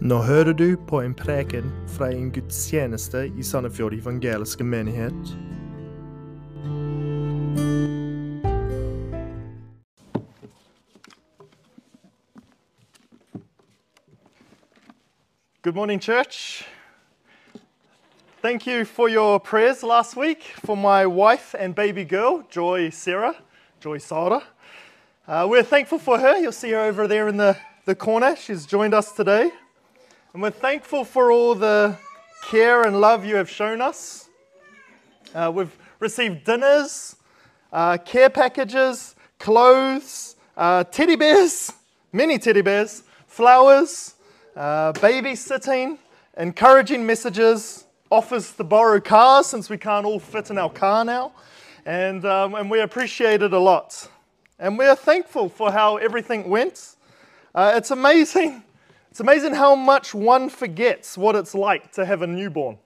Nå hører du på en preken fra en gudstjeneste i Sandefjord evangeliske menighet. Good morning, church. Thank you for your prayers last week for my wife and baby girl, Joy Sarah, Joy Sarah. Uh, we're thankful for her. You'll see her over there in the, the corner. She's joined us today. And we're thankful for all the care and love you have shown us. Uh, we've received dinners, uh, care packages, clothes, uh, teddy bears, many teddy bears, flowers, uh, babysitting, encouraging messages, offers to borrow cars since we can't all fit in our car now. And, um, and we appreciate it a lot. And we are thankful for how everything went. Uh, it's amazing. It's amazing how much one forgets what it's like to have a newborn.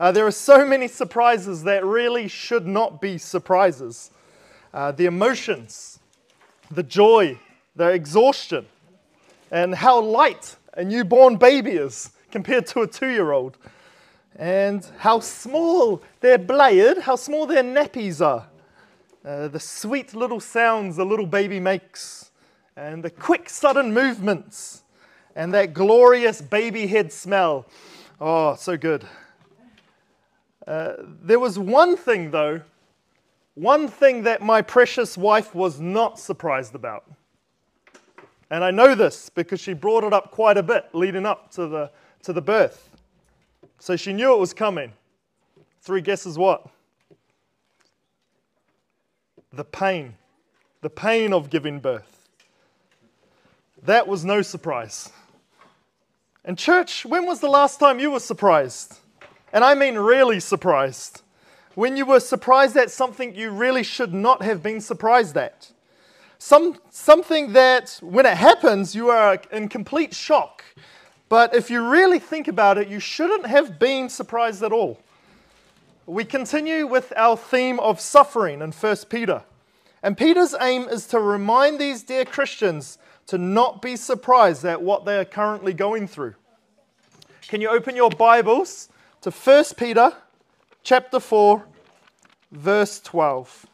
Uh, there are so many surprises that really should not be surprises. Uh, the emotions, the joy, the exhaustion, and how light a newborn baby is compared to a two year old, and how small their blade, how small their nappies are, uh, the sweet little sounds the little baby makes, and the quick, sudden movements, and that glorious baby head smell. Oh, so good. Uh, there was one thing, though, one thing that my precious wife was not surprised about. And I know this because she brought it up quite a bit leading up to the, to the birth. So she knew it was coming. Three guesses what? The pain. The pain of giving birth. That was no surprise. And, church, when was the last time you were surprised? And I mean really surprised. When you were surprised at something you really should not have been surprised at. Some, something that, when it happens, you are in complete shock. But if you really think about it, you shouldn't have been surprised at all. We continue with our theme of suffering in 1 Peter. And Peter's aim is to remind these dear Christians to not be surprised at what they are currently going through. Can you open your Bibles to 1 Peter chapter 4 verse 12?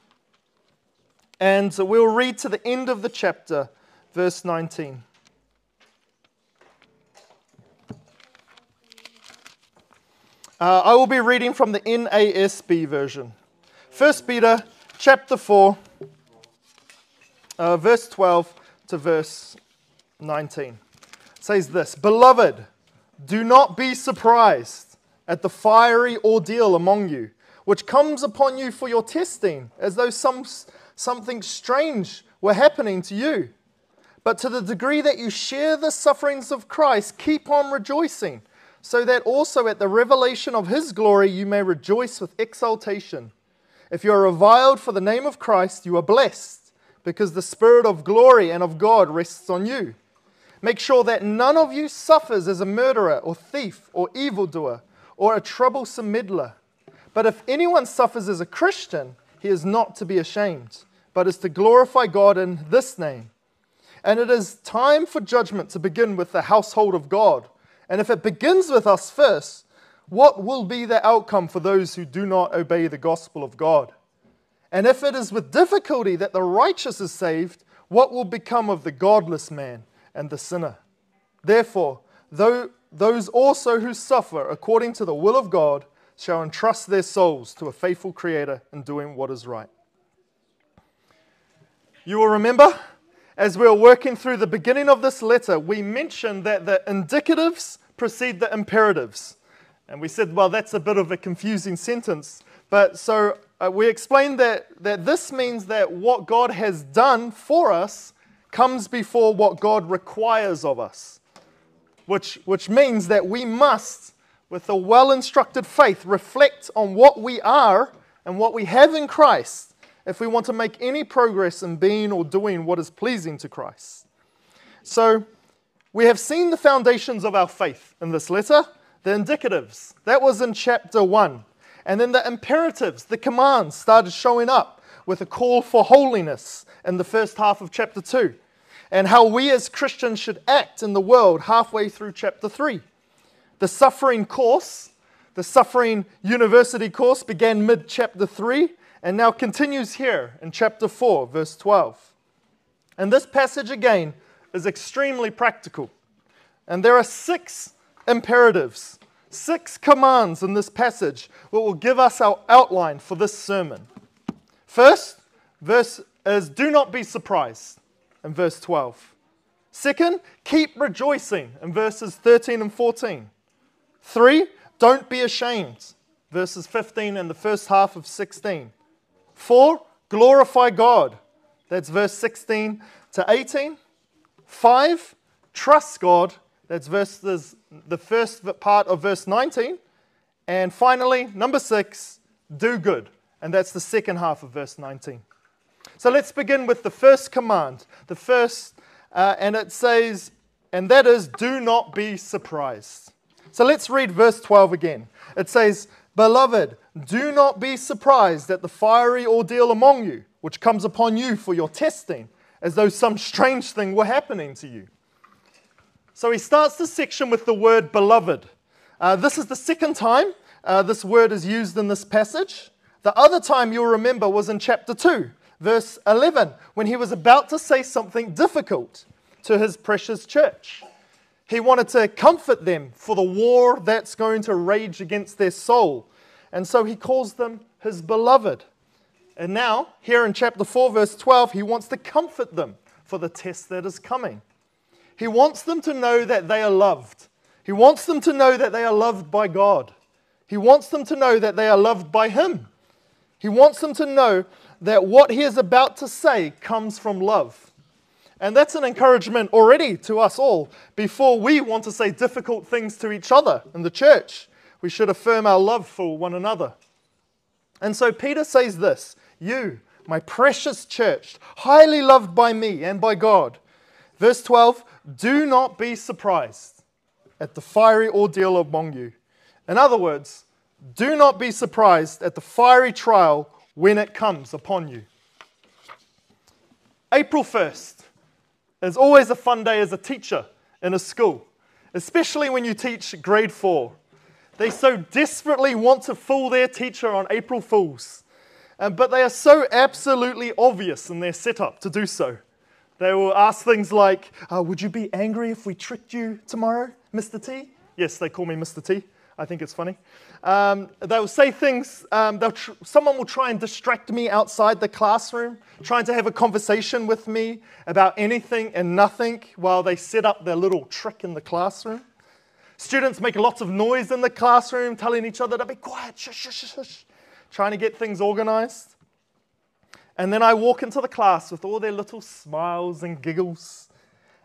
And we'll read to the end of the chapter, verse 19. Uh, I will be reading from the NASB version. 1 Peter chapter 4, uh, verse 12 to verse 19. It says this Beloved, do not be surprised at the fiery ordeal among you, which comes upon you for your testing, as though some something strange were happening to you. But to the degree that you share the sufferings of Christ, keep on rejoicing, so that also at the revelation of his glory you may rejoice with exultation. If you are reviled for the name of Christ, you are blessed, because the Spirit of glory and of God rests on you. Make sure that none of you suffers as a murderer or thief or evildoer or a troublesome meddler. But if anyone suffers as a Christian, he is not to be ashamed, but is to glorify God in this name. And it is time for judgment to begin with the household of God. And if it begins with us first, what will be the outcome for those who do not obey the gospel of God? And if it is with difficulty that the righteous is saved, what will become of the godless man and the sinner? Therefore, though those also who suffer according to the will of God shall entrust their souls to a faithful Creator in doing what is right. You will remember, as we were working through the beginning of this letter, we mentioned that the indicatives precede the imperatives. And we said, well, that's a bit of a confusing sentence. But so uh, we explained that, that this means that what God has done for us comes before what God requires of us, which, which means that we must with a well instructed faith, reflect on what we are and what we have in Christ if we want to make any progress in being or doing what is pleasing to Christ. So, we have seen the foundations of our faith in this letter, the indicatives. That was in chapter 1. And then the imperatives, the commands, started showing up with a call for holiness in the first half of chapter 2. and how we as Christians should act in the world halfway through chapter 3. The suffering course, the suffering university course, began mid chapter 3 and now continues here in chapter 4, verse 12. And this passage again is extremely practical. And there are six imperatives, six commands in this passage that will give us our outline for this sermon. First, verse is do not be surprised in verse 12. Second, keep rejoicing in verses 13 and 14. Three, don't be ashamed, verses 15 and the first half of 16. Four, glorify God, that's verse 16 to 18. Five, trust God, that's verses, the first part of verse 19. And finally, number six, do good, and that's the second half of verse 19. So let's begin with the first command. The first, uh, and it says, and that is, do not be surprised. So let's read verse 12 again. It says, Beloved, do not be surprised at the fiery ordeal among you, which comes upon you for your testing, as though some strange thing were happening to you. So he starts the section with the word beloved. Uh, this is the second time uh, this word is used in this passage. The other time you'll remember was in chapter 2, verse 11, when he was about to say something difficult to his precious church. He wanted to comfort them for the war that's going to rage against their soul. And so he calls them his beloved. And now, here in chapter 4, verse 12, he wants to comfort them for the test that is coming. He wants them to know that they are loved. He wants them to know that they are loved by God. He wants them to know that they are loved by Him. He wants them to know that what he is about to say comes from love. And that's an encouragement already to us all. Before we want to say difficult things to each other in the church, we should affirm our love for one another. And so Peter says this You, my precious church, highly loved by me and by God. Verse 12 Do not be surprised at the fiery ordeal among you. In other words, do not be surprised at the fiery trial when it comes upon you. April 1st is always a fun day as a teacher in a school, especially when you teach grade 4. They so desperately want to fool their teacher on April Fools, but they are so absolutely obvious in their setup to do so. They will ask things like, uh, Would you be angry if we tricked you tomorrow, Mr. T? Yes, they call me Mr. T. I think it's funny. Um, they'll say things, um, they'll someone will try and distract me outside the classroom, trying to have a conversation with me about anything and nothing while they set up their little trick in the classroom. Students make lots of noise in the classroom, telling each other to be quiet, shush, shush, shush, trying to get things organized. And then I walk into the class with all their little smiles and giggles.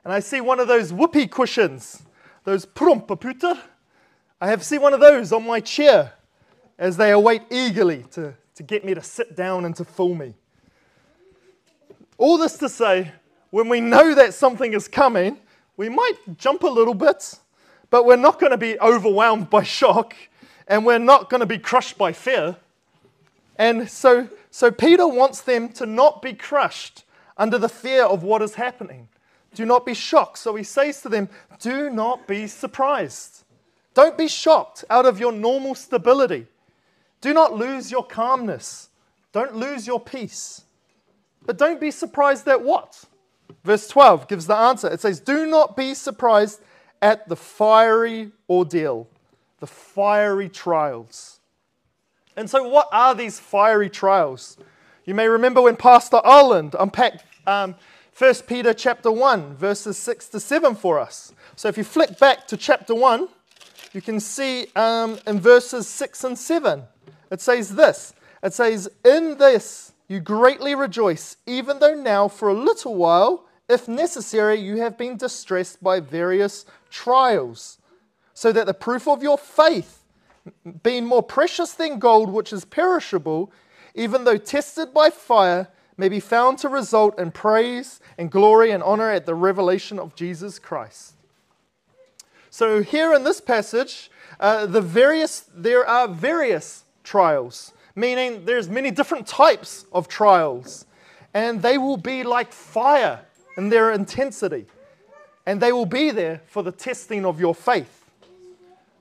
And I see one of those whoopee cushions, those prumpaputer I have seen one of those on my chair as they await eagerly to, to get me to sit down and to fool me. All this to say, when we know that something is coming, we might jump a little bit, but we're not going to be overwhelmed by shock and we're not going to be crushed by fear. And so, so Peter wants them to not be crushed under the fear of what is happening. Do not be shocked. So he says to them, Do not be surprised. Don't be shocked out of your normal stability. Do not lose your calmness. Don't lose your peace. But don't be surprised at what? Verse 12 gives the answer. It says, Do not be surprised at the fiery ordeal, the fiery trials. And so, what are these fiery trials? You may remember when Pastor Ireland unpacked um, 1 Peter chapter 1, verses 6 to 7 for us. So, if you flick back to chapter 1, you can see um, in verses 6 and 7, it says this It says, In this you greatly rejoice, even though now for a little while, if necessary, you have been distressed by various trials, so that the proof of your faith, being more precious than gold, which is perishable, even though tested by fire, may be found to result in praise and glory and honor at the revelation of Jesus Christ. So here in this passage, uh, the various, there are various trials, meaning there's many different types of trials, and they will be like fire in their intensity, and they will be there for the testing of your faith.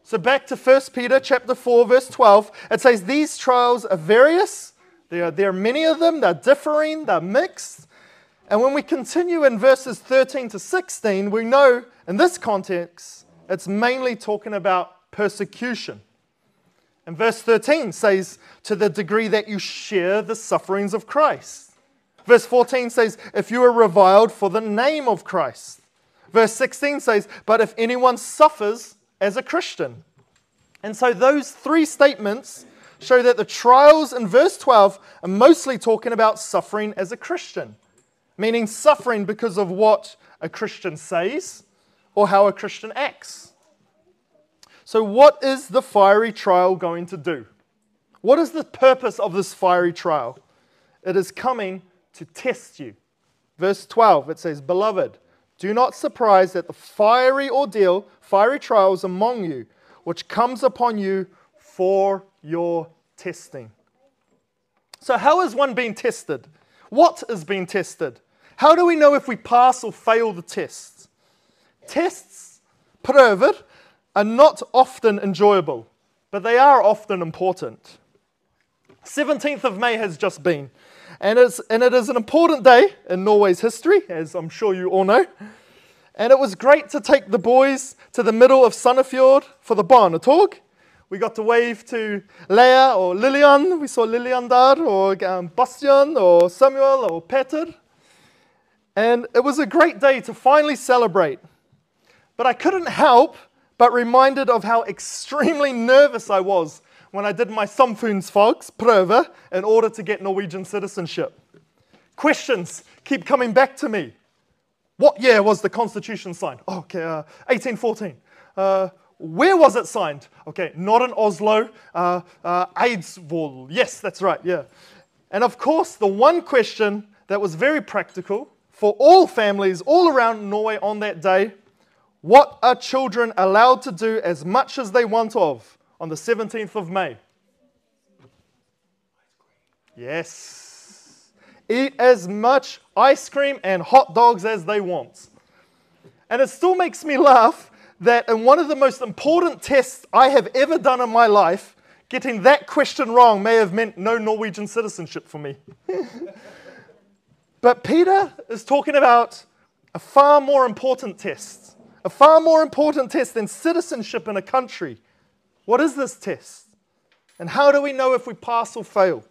So back to 1 Peter chapter 4 verse 12, it says these trials are various, there are, there are many of them, they're differing, they're mixed. And when we continue in verses 13 to 16, we know in this context it's mainly talking about persecution. And verse 13 says, to the degree that you share the sufferings of Christ. Verse 14 says, if you are reviled for the name of Christ. Verse 16 says, but if anyone suffers as a Christian. And so those three statements show that the trials in verse 12 are mostly talking about suffering as a Christian, meaning suffering because of what a Christian says or how a Christian acts. So, what is the fiery trial going to do? What is the purpose of this fiery trial? It is coming to test you. Verse 12, it says, Beloved, do not surprise at the fiery ordeal, fiery trials among you, which comes upon you for your testing. So, how is one being tested? What is being tested? How do we know if we pass or fail the tests? Tests, pröver, are not often enjoyable, but they are often important. 17th of May has just been, and, it's, and it is an important day in Norway's history, as I'm sure you all know. And it was great to take the boys to the middle of Sandefjord for the barnetog. We got to wave to Leah or Lillian. We saw Lillian there, or um, Bastian, or Samuel, or Peter. And it was a great day to finally celebrate. But I couldn't help but reminded of how extremely nervous I was when I did my samfunnsfagsprøve in order to get Norwegian citizenship. Questions keep coming back to me. What year was the Constitution signed? Okay, uh, 1814. Uh, where was it signed? Okay, not in Oslo, uh, uh, Eidsvoll. Yes, that's right, yeah. And of course, the one question that was very practical for all families all around Norway on that day what are children allowed to do as much as they want of on the 17th of May? Yes. Eat as much ice cream and hot dogs as they want. And it still makes me laugh that in one of the most important tests I have ever done in my life, getting that question wrong may have meant no Norwegian citizenship for me. but Peter is talking about a far more important test a far more important test than citizenship in a country. What is this test? And how do we know if we pass or fail?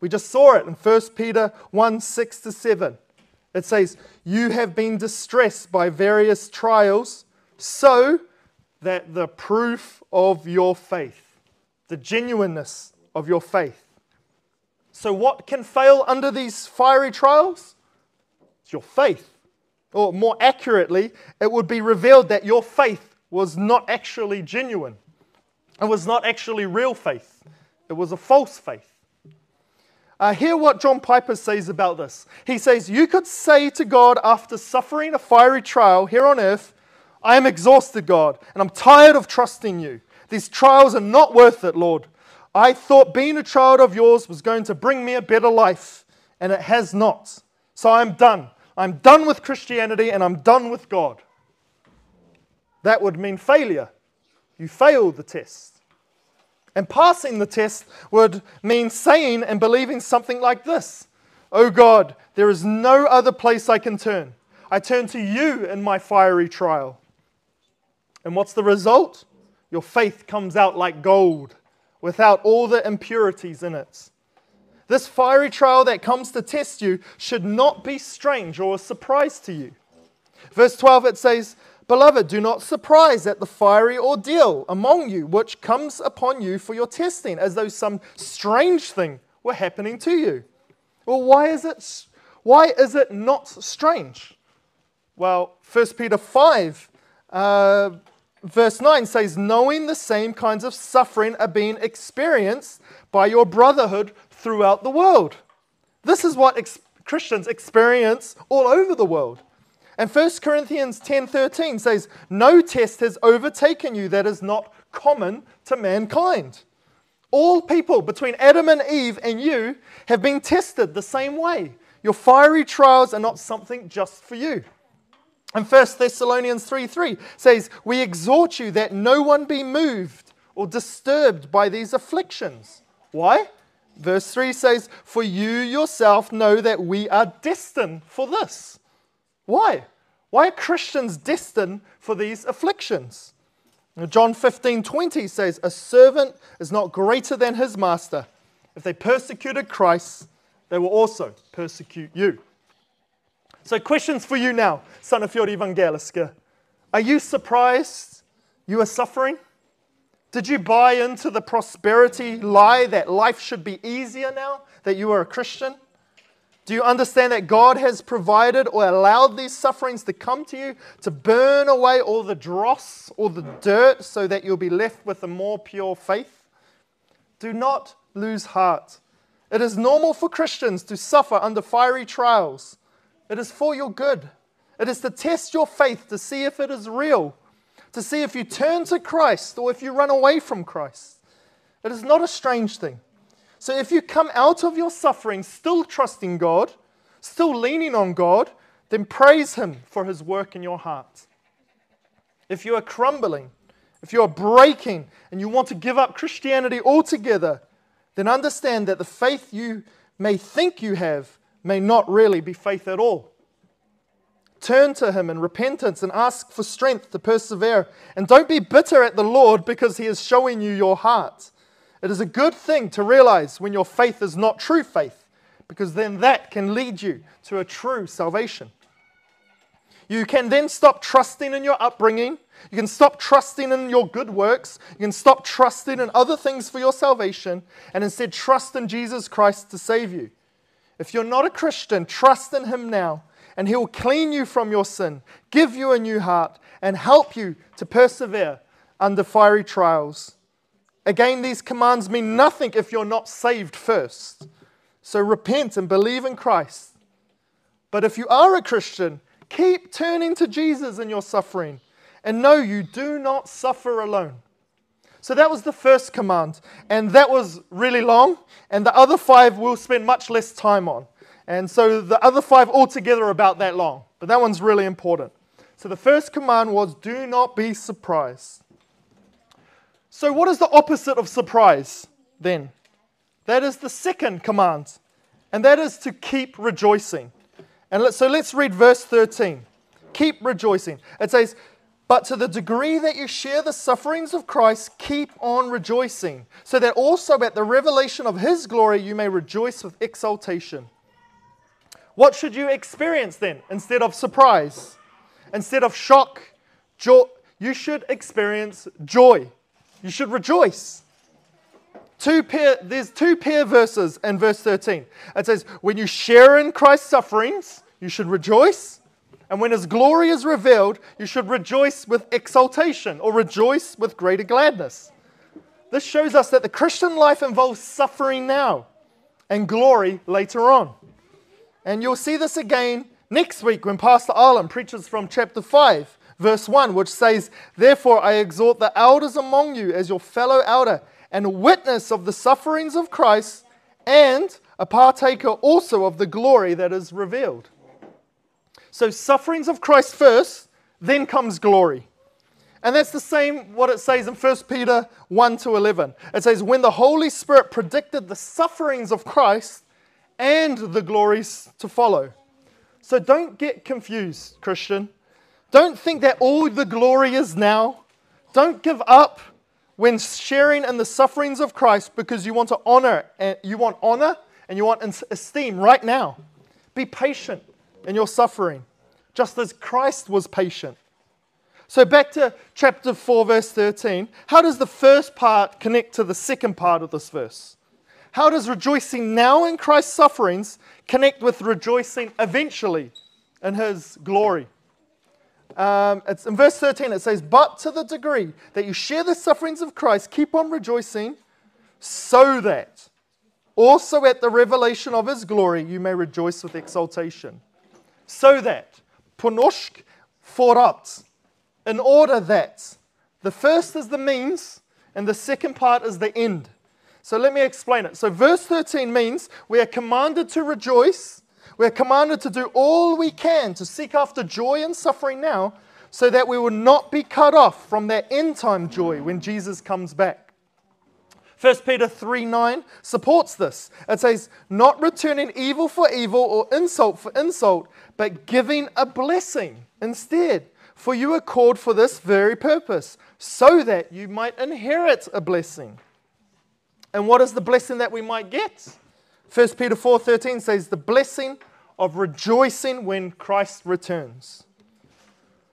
We just saw it in 1 Peter 1 6 to 7. It says, You have been distressed by various trials, so that the proof of your faith, the genuineness of your faith. So, what can fail under these fiery trials? It's your faith or more accurately, it would be revealed that your faith was not actually genuine. It was not actually real faith, it was a false faith. Uh, hear what John Piper says about this. He says, You could say to God after suffering a fiery trial here on earth, I am exhausted, God, and I'm tired of trusting you. These trials are not worth it, Lord. I thought being a child of yours was going to bring me a better life, and it has not. So I'm done. I'm done with Christianity and I'm done with God. That would mean failure. You failed the test. And passing the test would mean saying and believing something like this Oh God, there is no other place I can turn. I turn to you in my fiery trial. And what's the result? Your faith comes out like gold without all the impurities in it. This fiery trial that comes to test you should not be strange or a surprise to you. Verse 12 it says, Beloved, do not surprise at the fiery ordeal among you, which comes upon you for your testing, as though some strange thing were happening to you. Well, why is it, why is it not strange? Well, 1 Peter 5, uh, verse 9 says, Knowing the same kinds of suffering are being experienced by your brotherhood throughout the world. This is what ex- Christians experience all over the world. And 1 Corinthians 10:13 says, "No test has overtaken you that is not common to mankind." All people between Adam and Eve and you have been tested the same way. your fiery trials are not something just for you. And 1 Thessalonians 3 3 says, We exhort you that no one be moved or disturbed by these afflictions. Why? Verse 3 says, For you yourself know that we are destined for this. Why? Why are Christians destined for these afflictions? John 15 20 says, A servant is not greater than his master. If they persecuted Christ, they will also persecute you. So, questions for you now, Sandefjord Evangeliske. Are you surprised you are suffering? Did you buy into the prosperity lie that life should be easier now that you are a Christian? Do you understand that God has provided or allowed these sufferings to come to you to burn away all the dross or the dirt so that you'll be left with a more pure faith? Do not lose heart. It is normal for Christians to suffer under fiery trials. It is for your good. It is to test your faith to see if it is real, to see if you turn to Christ or if you run away from Christ. It is not a strange thing. So if you come out of your suffering still trusting God, still leaning on God, then praise Him for His work in your heart. If you are crumbling, if you are breaking and you want to give up Christianity altogether, then understand that the faith you may think you have may not really be faith at all. Turn to Him in repentance and ask for strength to persevere. And don't be bitter at the Lord because He is showing you your heart. It is a good thing to realize when your faith is not true faith, because then that can lead you to a true salvation. You can then stop trusting in your upbringing. You can stop trusting in your good works. You can stop trusting in other things for your salvation and instead trust in Jesus Christ to save you. If you're not a Christian, trust in Him now, and He will clean you from your sin, give you a new heart, and help you to persevere under fiery trials. Again, these commands mean nothing if you're not saved first. So repent and believe in Christ. But if you are a Christian, keep turning to Jesus in your suffering and know you do not suffer alone. So that was the first command. And that was really long. And the other five we'll spend much less time on. And so the other five altogether are about that long. But that one's really important. So the first command was do not be surprised. So, what is the opposite of surprise then? That is the second command, and that is to keep rejoicing. And let, so let's read verse 13. Keep rejoicing. It says, but to the degree that you share the sufferings of Christ, keep on rejoicing, so that also at the revelation of his glory you may rejoice with exultation. What should you experience then instead of surprise? Instead of shock, joy, you should experience joy. You should rejoice. Two pair, there's two pair verses in verse 13. It says, When you share in Christ's sufferings, you should rejoice. And when his glory is revealed, you should rejoice with exultation or rejoice with greater gladness. This shows us that the Christian life involves suffering now and glory later on. And you'll see this again next week when Pastor Arlen preaches from chapter 5, verse 1, which says, Therefore I exhort the elders among you as your fellow elder and witness of the sufferings of Christ and a partaker also of the glory that is revealed. So, sufferings of Christ first, then comes glory. And that's the same what it says in 1 Peter 1 to 11. It says, When the Holy Spirit predicted the sufferings of Christ and the glories to follow. So don't get confused, Christian. Don't think that all the glory is now. Don't give up when sharing in the sufferings of Christ because you want to honor and you want honor and you want esteem right now. Be patient in your suffering, just as Christ was patient. So, back to chapter 4, verse 13. How does the first part connect to the second part of this verse? How does rejoicing now in Christ's sufferings connect with rejoicing eventually in his glory? Um, it's in verse 13 it says, But to the degree that you share the sufferings of Christ, keep on rejoicing, so that also at the revelation of his glory you may rejoice with exultation so that, ponoshk forat, in order that. The first is the means, and the second part is the end. So let me explain it. So, verse 13 means we are commanded to rejoice, We're commanded to do all we can to seek after joy and suffering now so that we will not be cut off from that end time joy when Jesus comes back. 1 Peter 3 9 supports this. It says, Not returning evil for evil or insult for insult, but giving a blessing instead. For you are called for this very purpose, so that you might inherit a blessing. And what is the blessing that we might get? 1 Peter 4:13 says the blessing of rejoicing when Christ returns.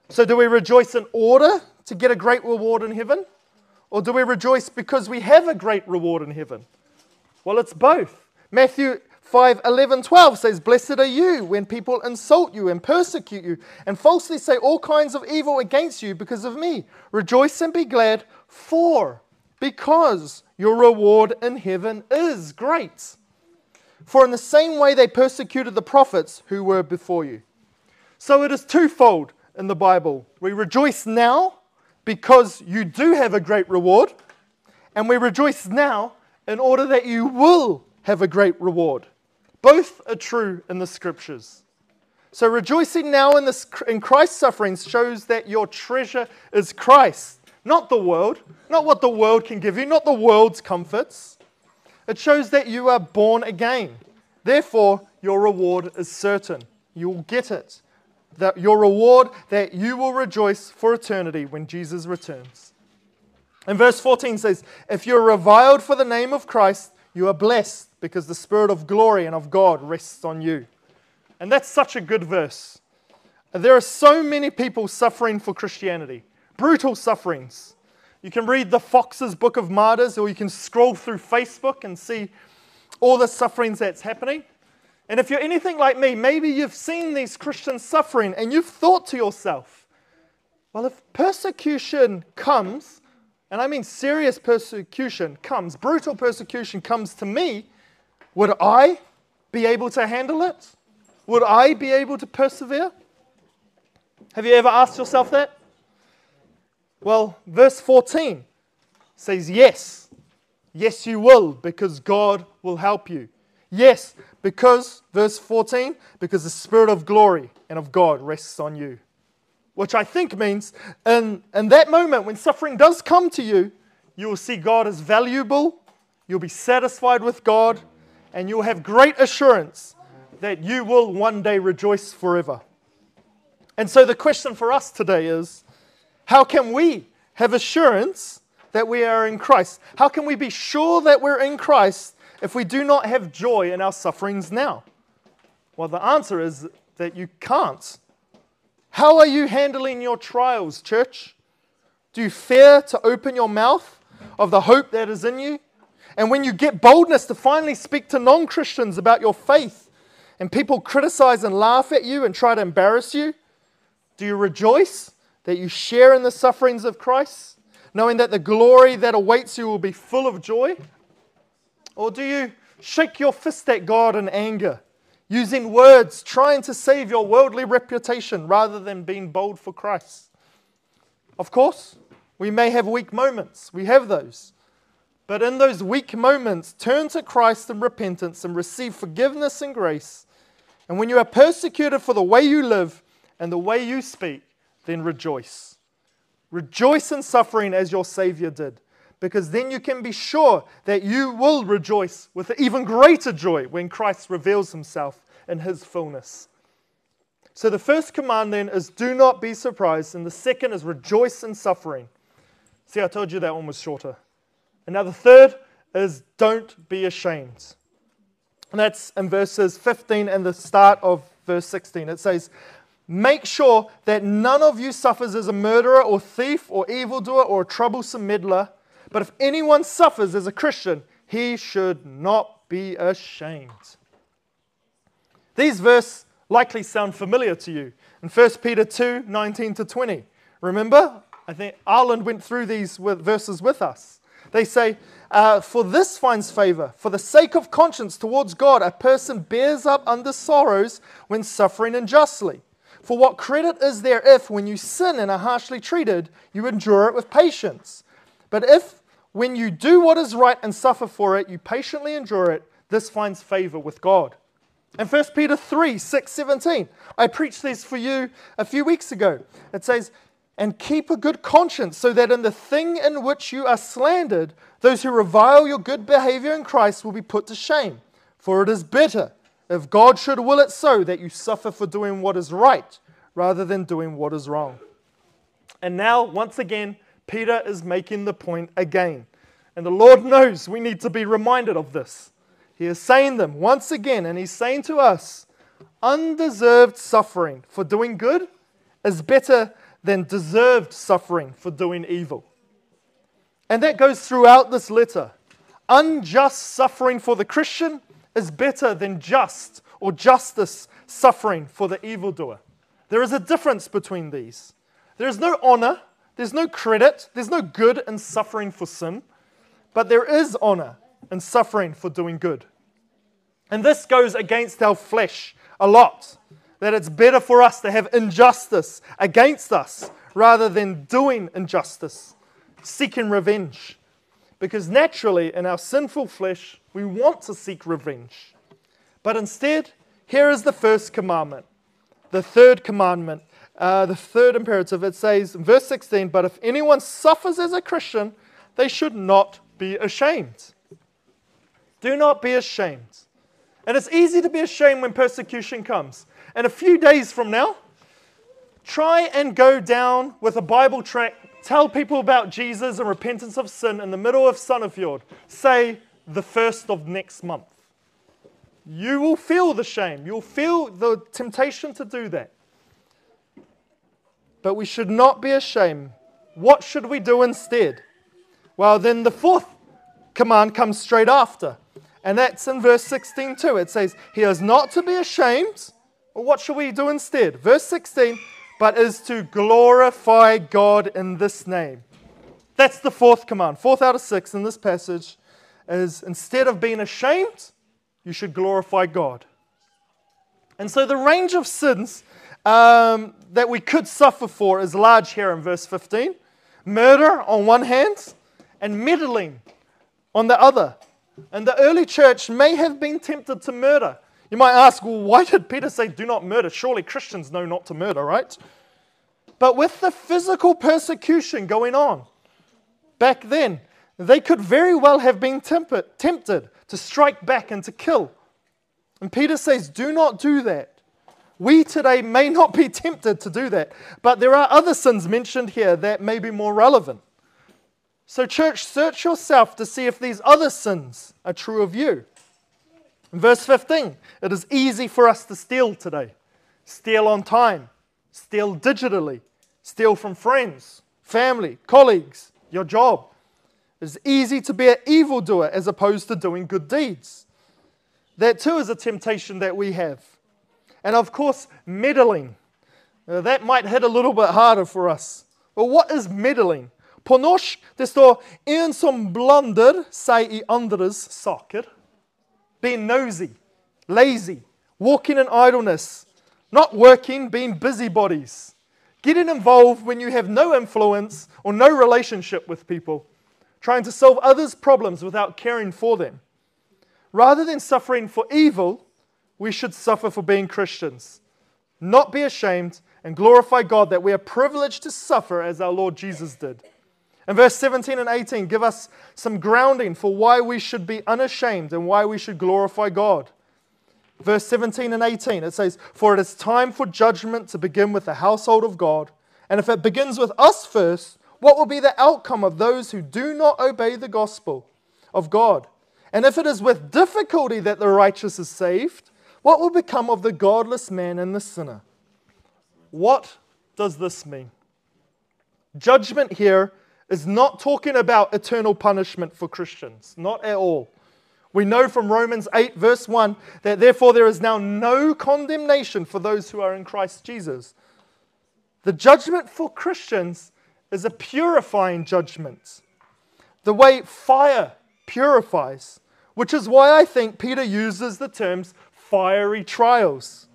So do we rejoice in order to get a great reward in heaven? Or do we rejoice because we have a great reward in heaven? Well, it's both. Matthew 5 11 12 says, Blessed are you when people insult you and persecute you and falsely say all kinds of evil against you because of me. Rejoice and be glad, for because your reward in heaven is great. For in the same way they persecuted the prophets who were before you. So it is twofold in the Bible. We rejoice now because you do have a great reward, and we rejoice now in order that you will have a great reward. Both are true in the scriptures. So rejoicing now in, this, in Christ's sufferings shows that your treasure is Christ, not the world, not what the world can give you, not the world's comforts. It shows that you are born again. Therefore, your reward is certain. You'll get it. That your reward that you will rejoice for eternity when Jesus returns. And verse 14 says, If you're reviled for the name of Christ, you are blessed because the Spirit of glory and of God rests on you. And that's such a good verse. There are so many people suffering for Christianity, brutal sufferings. You can read the Foxe's Book of Martyrs, or you can scroll through Facebook and see all the sufferings that's happening. And if you're anything like me, maybe you've seen these Christians suffering and you've thought to yourself, well, if persecution comes, and I mean serious persecution comes, brutal persecution comes to me, would I be able to handle it? Would I be able to persevere? Have you ever asked yourself that? Well, verse 14 says, Yes. Yes, you will, because God will help you. Yes, because, verse 14, because the Spirit of glory and of God rests on you. Which I think means in, in that moment when suffering does come to you, you will see God as valuable, you'll be satisfied with God, and you'll have great assurance that you will one day rejoice forever. And so the question for us today is how can we have assurance that we are in Christ? How can we be sure that we're in Christ if we do not have joy in our sufferings now? Well, the answer is that you can't. How are you handling your trials, church? Do you fear to open your mouth of the hope that is in you? And when you get boldness to finally speak to non Christians about your faith, and people criticize and laugh at you and try to embarrass you, do you rejoice that you share in the sufferings of Christ, knowing that the glory that awaits you will be full of joy? Or do you shake your fist at God in anger, using words, trying to save your worldly reputation rather than being bold for Christ? Of course, we may have weak moments. We have those. But in those weak moments, turn to Christ in repentance and receive forgiveness and grace. And when you are persecuted for the way you live and the way you speak, then rejoice. Rejoice in suffering as your Savior did, because then you can be sure that you will rejoice with even greater joy when Christ reveals himself in his fullness. So the first command then is do not be surprised, and the second is rejoice in suffering. See, I told you that one was shorter. And now the third is don't be ashamed. And that's in verses 15 and the start of verse 16. It says, Make sure that none of you suffers as a murderer or thief or evildoer or a troublesome meddler. But if anyone suffers as a Christian, he should not be ashamed. These verses likely sound familiar to you. In 1 Peter 2 19 to 20. Remember? I think Arland went through these verses with us. They say, uh, For this finds favor. For the sake of conscience towards God, a person bears up under sorrows when suffering unjustly. For what credit is there if, when you sin and are harshly treated, you endure it with patience? But if, when you do what is right and suffer for it, you patiently endure it, this finds favor with God. And 1 Peter 3 6 17. I preached this for you a few weeks ago. It says, And keep a good conscience, so that in the thing in which you are slandered, those who revile your good behavior in Christ will be put to shame. For it is better, if God should will it so, that you suffer for doing what is right rather than doing what is wrong. And now, once again, Peter is making the point again. And the Lord knows we need to be reminded of this. He is saying them once again, and he's saying to us undeserved suffering for doing good is better than deserved suffering for doing evil. And that goes throughout this letter. Unjust suffering for the Christian is better than just or justice suffering for the evildoer. There is a difference between these. There is no honor, there's no credit, there's no good in suffering for sin, but there is honor in suffering for doing good. And this goes against our flesh a lot. That it's better for us to have injustice against us rather than doing injustice, seeking revenge. Because naturally, in our sinful flesh, we want to seek revenge. But instead, here is the first commandment, the third commandment, uh, the third imperative. It says, in verse 16, But if anyone suffers as a Christian, they should not be ashamed. Do not be ashamed. And it's easy to be ashamed when persecution comes. And a few days from now, try and go down with a Bible tract, tell people about Jesus and repentance of sin in the middle of Sandefjord. Say the first of next month. You will feel the shame. You'll feel the temptation to do that. But we should not be ashamed. What should we do instead? Well, then the fourth command comes straight after. And that's in verse 16 too. It says, He is not to be ashamed. Well, what should we do instead? Verse 16, but is to glorify God in this name. That's the fourth command. Fourth out of six in this passage is instead of being ashamed, you should glorify God. And so the range of sins um, that we could suffer for is large here in verse 15 murder on one hand, and meddling on the other. And the early church may have been tempted to murder. You might ask, well, why did Peter say, do not murder? Surely Christians know not to murder, right? But with the physical persecution going on back then, they could very well have been tempted, tempted to strike back and to kill. And Peter says, do not do that. We today may not be tempted to do that, but there are other sins mentioned here that may be more relevant. So, church, search yourself to see if these other sins are true of you. In verse 15, it is easy for us to steal today. Steal on time, steal digitally, steal from friends, family, colleagues, your job. It's easy to be an evildoer as opposed to doing good deeds. That too is a temptation that we have. And of course, meddling. Uh, that might hit a little bit harder for us. But what is meddling? På norsk det står 'en som blander seg i andres saker'. Being nosy, lazy, walking in idleness, not working, being busybodies. Getting involved when you have no influence or no relationship with people. Trying to solve others' problems without caring for them. Rather than suffering for evil, we should suffer for being Christians. Not be ashamed and glorify God that we are privileged to suffer as our Lord Jesus did. And verse 17 and 18 give us some grounding for why we should be unashamed and why we should glorify God. Verse 17 and 18 it says, For it is time for judgment to begin with the household of God. And if it begins with us first, what will be the outcome of those who do not obey the gospel of God? And if it is with difficulty that the righteous is saved, what will become of the godless man and the sinner? What does this mean? Judgment here is not talking about eternal punishment for Christians, not at all. We know from Romans 8, verse 1, that therefore there is now no condemnation for those who are in Christ Jesus. The judgment for Christians is a purifying judgment, the way fire purifies, which is why I think Peter uses the terms fiery trials.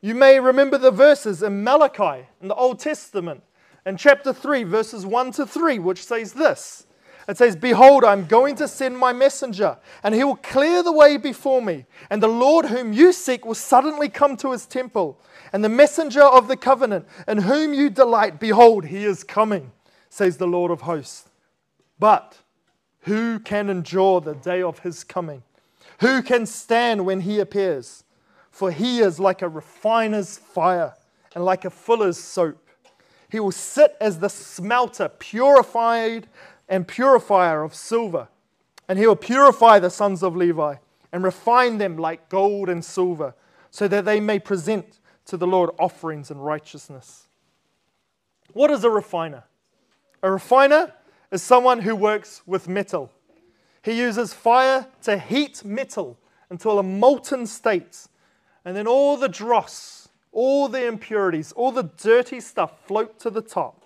You may remember the verses in Malachi in the Old Testament in chapter 3, verses 1 to 3, which says this It says, Behold, I'm going to send my messenger, and he will clear the way before me. And the Lord whom you seek will suddenly come to his temple. And the messenger of the covenant, in whom you delight, behold, he is coming, says the Lord of hosts. But who can endure the day of his coming? Who can stand when he appears? For he is like a refiner's fire and like a fuller's soap. He will sit as the smelter, purified and purifier of silver. And he will purify the sons of Levi and refine them like gold and silver, so that they may present to the Lord offerings and righteousness. What is a refiner? A refiner is someone who works with metal. He uses fire to heat metal until a molten state, and then all the dross, all the impurities, all the dirty stuff float to the top.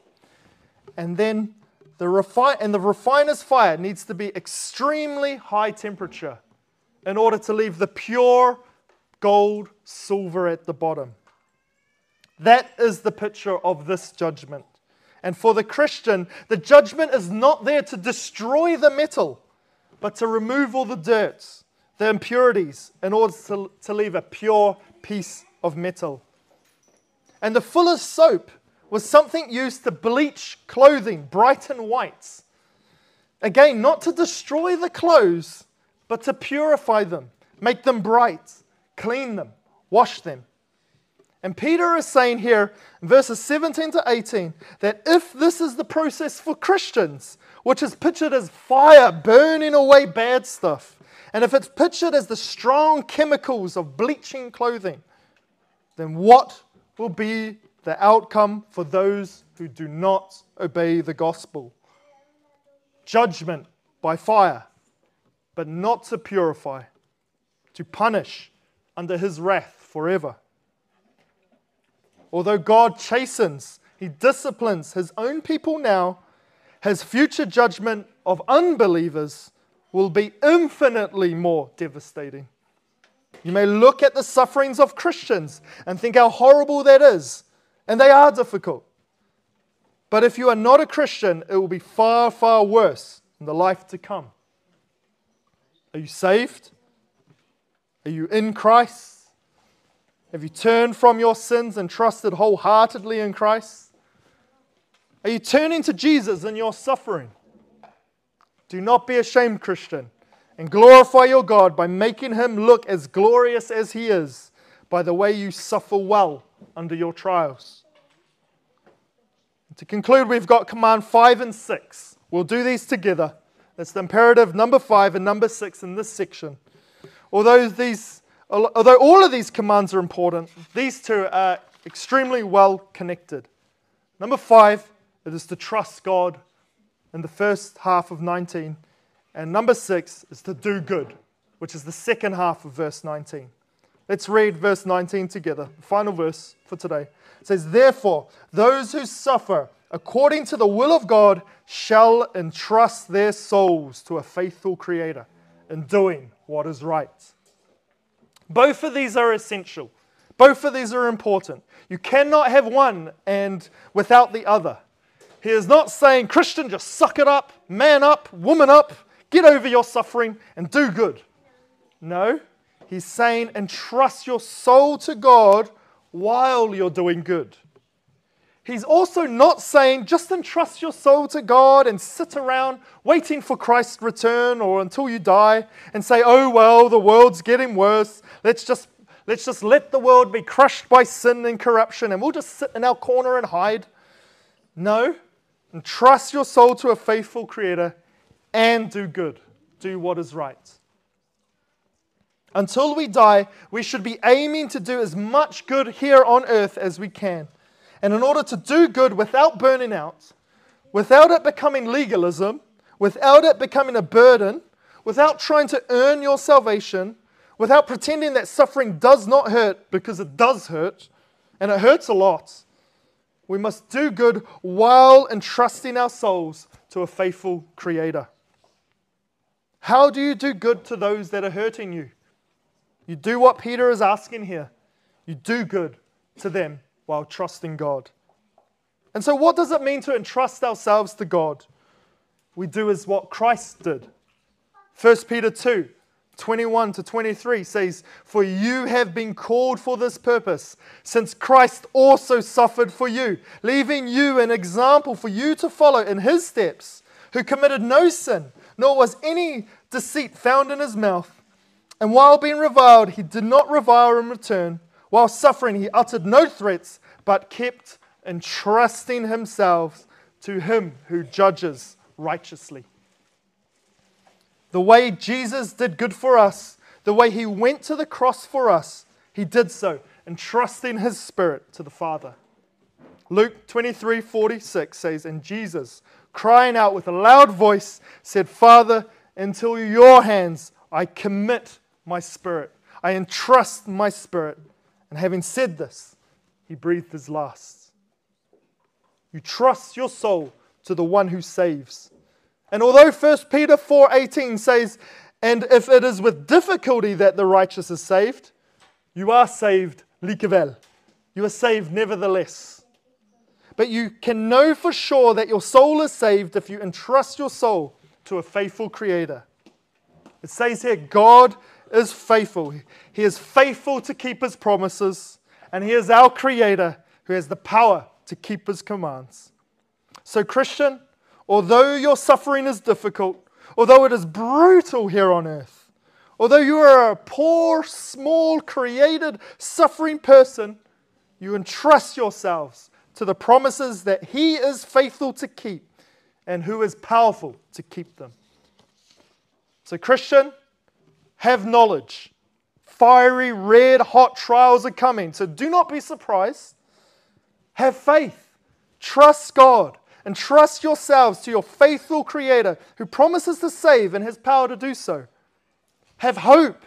And then the refi- and the refiner's fire needs to be extremely high temperature in order to leave the pure gold, silver at the bottom. That is the picture of this judgment. And for the Christian, the judgment is not there to destroy the metal, but to remove all the dirt, the impurities, in order to, to leave a pure piece of metal. And the fuller's soap was something used to bleach clothing bright and white. Again, not to destroy the clothes, but to purify them, make them bright, clean them, wash them. And Peter is saying here, verses 17 to 18, that if this is the process for Christians, which is pictured as fire burning away bad stuff, and if it's pictured as the strong chemicals of bleaching clothing, then what will be the outcome for those who do not obey the gospel. Judgment by fire, but not to purify, to punish under his wrath forever. Although God chastens, he disciplines his own people now, his future judgment of unbelievers will be infinitely more devastating. You may look at the sufferings of Christians and think how horrible that is and they are difficult. But if you are not a Christian, it will be far, far worse in the life to come. Are you saved? Are you in Christ? Have you turned from your sins and trusted wholeheartedly in Christ? Are you turning to Jesus in your suffering? Do not be ashamed, Christian, and glorify your God by making him look as glorious as he is by the way you suffer well under your trials. To conclude, we've got command five and six. We'll do these together. That's the imperative number five and number six in this section. Although, these, although all of these commands are important, these two are extremely well connected. Number five, it is to trust God in the first half of 19. And number six is to do good, which is the second half of verse 19. Let's read verse 19 together, the final verse for today. It says, Therefore, those who suffer according to the will of God shall entrust their souls to a faithful Creator in doing what is right. Both of these are essential. Both of these are important. You cannot have one and without the other. He is not saying, Christian, just suck it up, man up, woman up, get over your suffering and do good. No, He's saying, entrust your soul to God while you're doing good. He's also not saying just entrust your soul to God and sit around waiting for Christ's return or until you die and say, oh, well, the world's getting worse. Let's just, let's just let the world be crushed by sin and corruption and we'll just sit in our corner and hide. No, entrust your soul to a faithful Creator and do good. Do what is right. Until we die, we should be aiming to do as much good here on earth as we can. And in order to do good without burning out, without it becoming legalism, without it becoming a burden, without trying to earn your salvation, without pretending that suffering does not hurt because it does hurt, and it hurts a lot, we must do good while entrusting our souls to a faithful Creator. How do you do good to those that are hurting you? You do what Peter is asking here. You do good to them while trusting God. And so, what does it mean to entrust ourselves to God? we do as what Christ did. 1 Peter 2 21 to 23 says, For you have been called for this purpose, since Christ also suffered for you, leaving you an example for you to follow in his steps, who committed no sin, nor was any deceit found in his mouth. And while being reviled, he did not revile in return. While suffering, he uttered no threats, but kept entrusting himself to him who judges righteously. The way Jesus did good for us, the way he went to the cross for us, he did so, entrusting his spirit to the Father. Luke 23 46 says, And Jesus, crying out with a loud voice, said, Father, into your hands I commit my spirit. I entrust my spirit. And having said this, he breathed his last. You trust your soul to the one who saves. And although 1 Peter 4:18 says, "And if it is with difficulty that the righteous is saved, you are saved likevel. You are saved nevertheless. But you can know for sure that your soul is saved if you entrust your soul to a faithful creator. It says here, God is faithful. He is faithful to keep his promises, and he is our creator who has the power to keep his commands. So, Christian, although your suffering is difficult, although it is brutal here on earth, although you are a poor, small, created, suffering person, you entrust yourselves to the promises that He is faithful to keep and who is powerful to keep them. So, Christian, have knowledge. Fiery, red hot trials are coming, so do not be surprised. Have faith. Trust God and trust yourselves to your faithful Creator who promises to save and has power to do so. Have hope.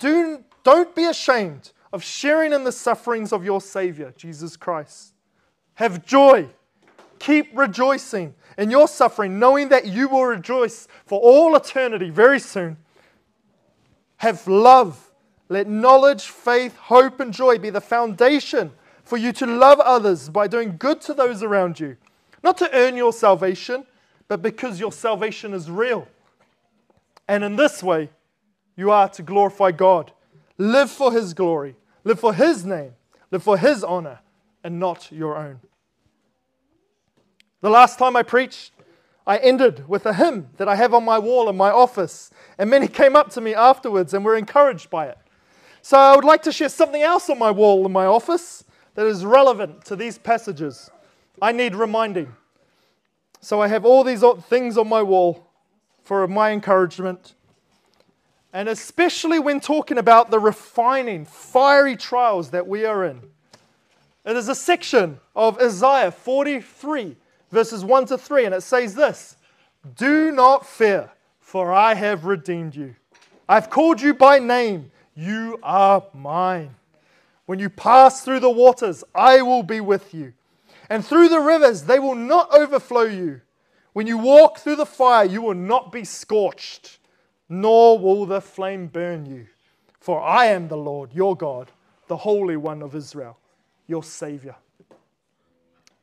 Do, don't be ashamed of sharing in the sufferings of your Savior, Jesus Christ. Have joy. Keep rejoicing in your suffering, knowing that you will rejoice for all eternity very soon. Have love. Let knowledge, faith, hope, and joy be the foundation for you to love others by doing good to those around you. Not to earn your salvation, but because your salvation is real. And in this way, you are to glorify God. Live for His glory, live for His name, live for His honor, and not your own. The last time I preached, I ended with a hymn that I have on my wall in my office, and many came up to me afterwards and were encouraged by it. So I would like to share something else on my wall in my office that is relevant to these passages. I need reminding. So I have all these things on my wall for my encouragement. And especially when talking about the refining, fiery trials that we are in. It is a section of Isaiah 43 verses 1 to 3, and it says this Do not fear, for I have redeemed you. I've called you by name. You are mine. When you pass through the waters, I will be with you. And through the rivers, they will not overflow you. When you walk through the fire, you will not be scorched, nor will the flame burn you. For I am the Lord, your God, the Holy One of Israel, your Savior.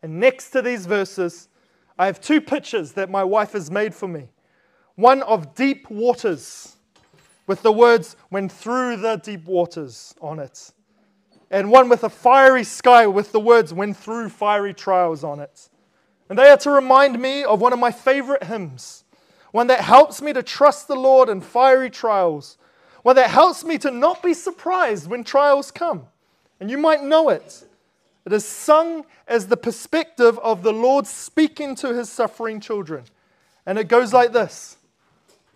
And next to these verses, I have two pictures that my wife has made for me one of deep waters with the words, when through the deep waters on it, and one with a fiery sky with the words, when through fiery trials on it. And they are to remind me of one of my favorite hymns, one that helps me to trust the Lord in fiery trials, one that helps me to not be surprised when trials come. And you might know it. It is sung as the perspective of the Lord speaking to his suffering children. And it goes like this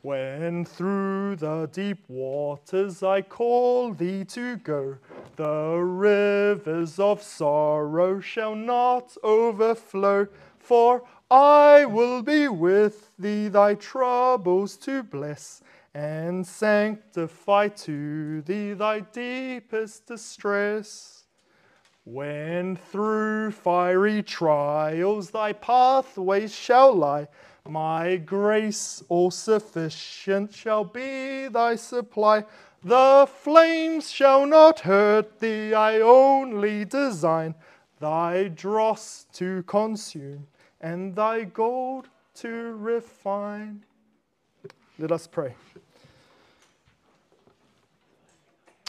When through the deep waters I call thee to go, the rivers of sorrow shall not overflow, for I will be with thee, thy troubles to bless, and sanctify to thee thy deepest distress. When through fiery trials thy pathways shall lie, my grace all sufficient shall be thy supply. The flames shall not hurt thee, I only design thy dross to consume and thy gold to refine. Let us pray.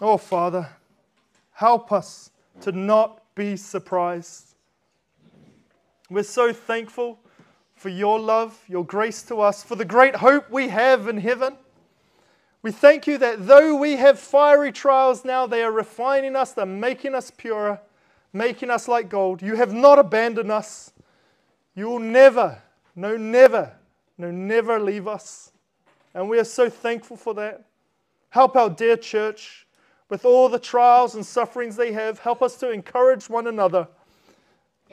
Oh, Father, help us to not be surprised. We're so thankful for your love, your grace to us, for the great hope we have in heaven. We thank you that though we have fiery trials now, they are refining us, they're making us purer, making us like gold. You have not abandoned us. You will never, no, never, no, never leave us. And we are so thankful for that. Help our dear church with all the trials and sufferings they have. Help us to encourage one another.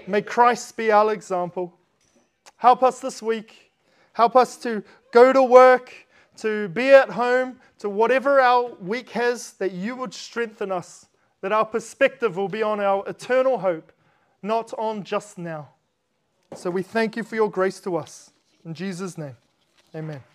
May Christ be our example. Help us this week. Help us to go to work, to be at home, to whatever our week has, that you would strengthen us, that our perspective will be on our eternal hope, not on just now. So we thank you for your grace to us. In Jesus' name, amen.